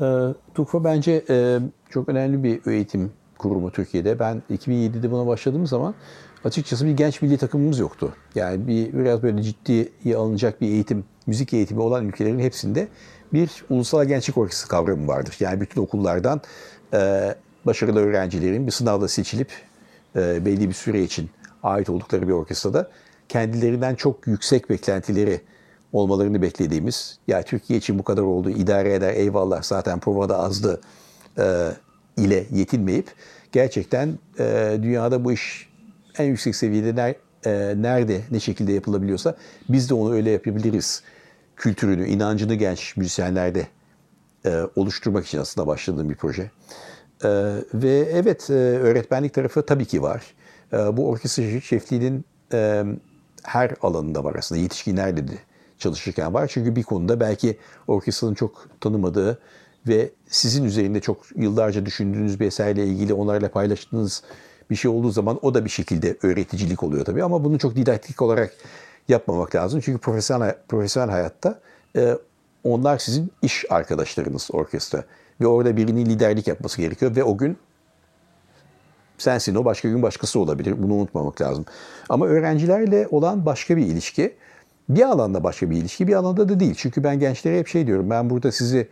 E, TUKFA bence e, çok önemli bir eğitim kurumu Türkiye'de. Ben 2007'de buna başladığım zaman açıkçası bir genç milli takımımız yoktu. Yani bir biraz böyle ciddiye alınacak bir eğitim, müzik eğitimi olan ülkelerin hepsinde bir ulusal gençlik orkestrası kavramı vardır. Yani bütün okullardan e, başarılı öğrencilerin bir sınavda seçilip e, belli bir süre için ait oldukları bir orkestrada kendilerinden çok yüksek beklentileri olmalarını beklediğimiz, ya Türkiye için bu kadar oldu, idare eder, eyvallah zaten provada azdı e, ile yetinmeyip gerçekten e, dünyada bu iş en yüksek seviyede ner, e, nerede, ne şekilde yapılabiliyorsa biz de onu öyle yapabiliriz. Kültürünü, inancını genç müzisyenlerde e, oluşturmak için aslında başladığım bir proje. E, ve evet, e, öğretmenlik tarafı tabii ki var. E, bu orkestra şefliğinin e, her alanında var aslında. Yetişkinlerde de çalışırken var. Çünkü bir konuda belki orkestranın çok tanımadığı ve sizin üzerinde çok yıllarca düşündüğünüz bir eserle ilgili onlarla paylaştığınız bir şey olduğu zaman o da bir şekilde öğreticilik oluyor tabii. Ama bunu çok didaktik olarak yapmamak lazım. Çünkü profesyonel, profesyonel hayatta e, onlar sizin iş arkadaşlarınız orkestra. Ve orada birinin liderlik yapması gerekiyor ve o gün sensin o, başka gün başkası olabilir. Bunu unutmamak lazım. Ama öğrencilerle olan başka bir ilişki, bir alanda başka bir ilişki, bir alanda da değil. Çünkü ben gençlere hep şey diyorum, ben burada sizi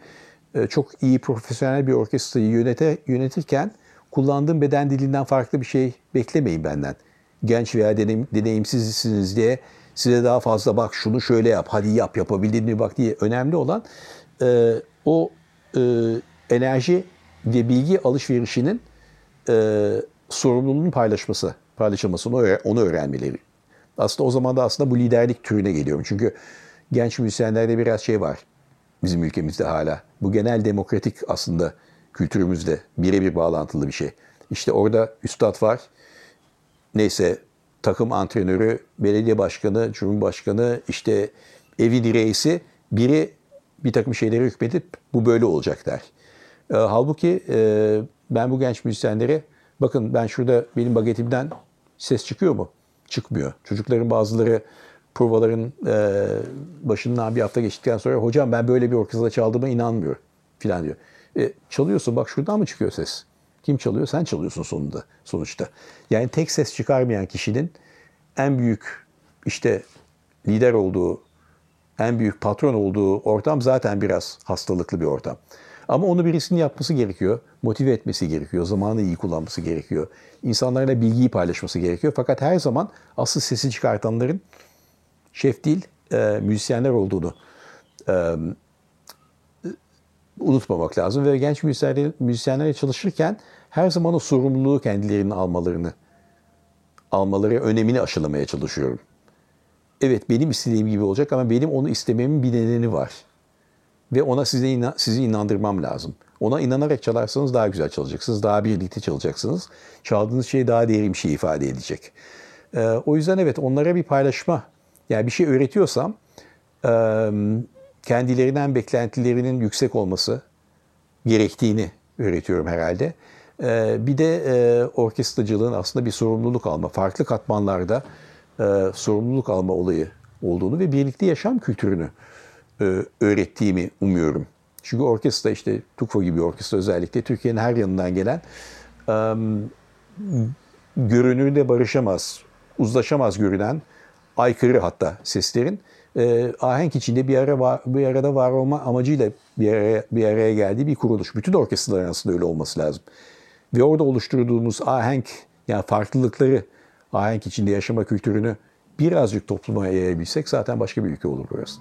e, çok iyi profesyonel bir orkestrayı yönete, yönetirken kullandığım beden dilinden farklı bir şey beklemeyin benden. Genç veya deneyim, deneyimsizsiniz diye size daha fazla bak şunu şöyle yap, hadi yap yapabildin mi bak diye önemli olan e, o e, enerji ve bilgi alışverişinin e, sorumluluğunun paylaşması, paylaşılması, onu, onu öğrenmeleri. Aslında o zaman da aslında bu liderlik türüne geliyorum. Çünkü genç müzisyenlerde biraz şey var bizim ülkemizde hala. Bu genel demokratik aslında kültürümüzde birebir bağlantılı bir şey. İşte orada üstad var. Neyse takım antrenörü, belediye başkanı, cumhurbaşkanı, işte evi reisi biri bir takım şeylere hükmedip bu böyle olacak der. E, halbuki e, ben bu genç müzisyenlere bakın ben şurada benim bagetimden ses çıkıyor mu? Çıkmıyor. Çocukların bazıları provaların e, başından bir hafta geçtikten sonra hocam ben böyle bir orkestrada çaldığıma inanmıyor filan diyor. E, çalıyorsun bak şuradan mı çıkıyor ses? Kim çalıyor? Sen çalıyorsun sonunda sonuçta. Yani tek ses çıkarmayan kişinin en büyük işte lider olduğu, en büyük patron olduğu ortam zaten biraz hastalıklı bir ortam. Ama onu birisinin yapması gerekiyor. Motive etmesi gerekiyor. Zamanı iyi kullanması gerekiyor. İnsanlarla bilgiyi paylaşması gerekiyor. Fakat her zaman asıl sesi çıkartanların şef değil, e, müzisyenler olduğunu e, unutmamak lazım. Ve genç müzisyenler, müzisyenlerle çalışırken her zaman o sorumluluğu kendilerinin almalarını, almaları önemini aşılamaya çalışıyorum. Evet benim istediğim gibi olacak ama benim onu istememin bir nedeni var. Ve ona size inan, sizi inandırmam lazım. Ona inanarak çalarsanız daha güzel çalacaksınız. Daha birlikte çalacaksınız. Çaldığınız şey daha değerli bir şey ifade edecek. Ee, o yüzden evet onlara bir paylaşma. Yani bir şey öğretiyorsam kendilerinden beklentilerinin yüksek olması gerektiğini öğretiyorum herhalde. Bir de orkestracılığın aslında bir sorumluluk alma, farklı katmanlarda sorumluluk alma olayı olduğunu ve birlikte yaşam kültürünü öğrettiğimi umuyorum. Çünkü orkestra işte TUKFO gibi orkestra özellikle Türkiye'nin her yanından gelen görünürde barışamaz, uzlaşamaz görünen aykırı hatta seslerin e, ahenk içinde bir ara var, bir arada var olma amacıyla bir araya, bir araya geldiği bir kuruluş. Bütün orkestraların aslında öyle olması lazım. Ve orada oluşturduğumuz ahenk yani farklılıkları ahenk içinde yaşama kültürünü birazcık topluma yayabilsek zaten başka bir ülke olur burası.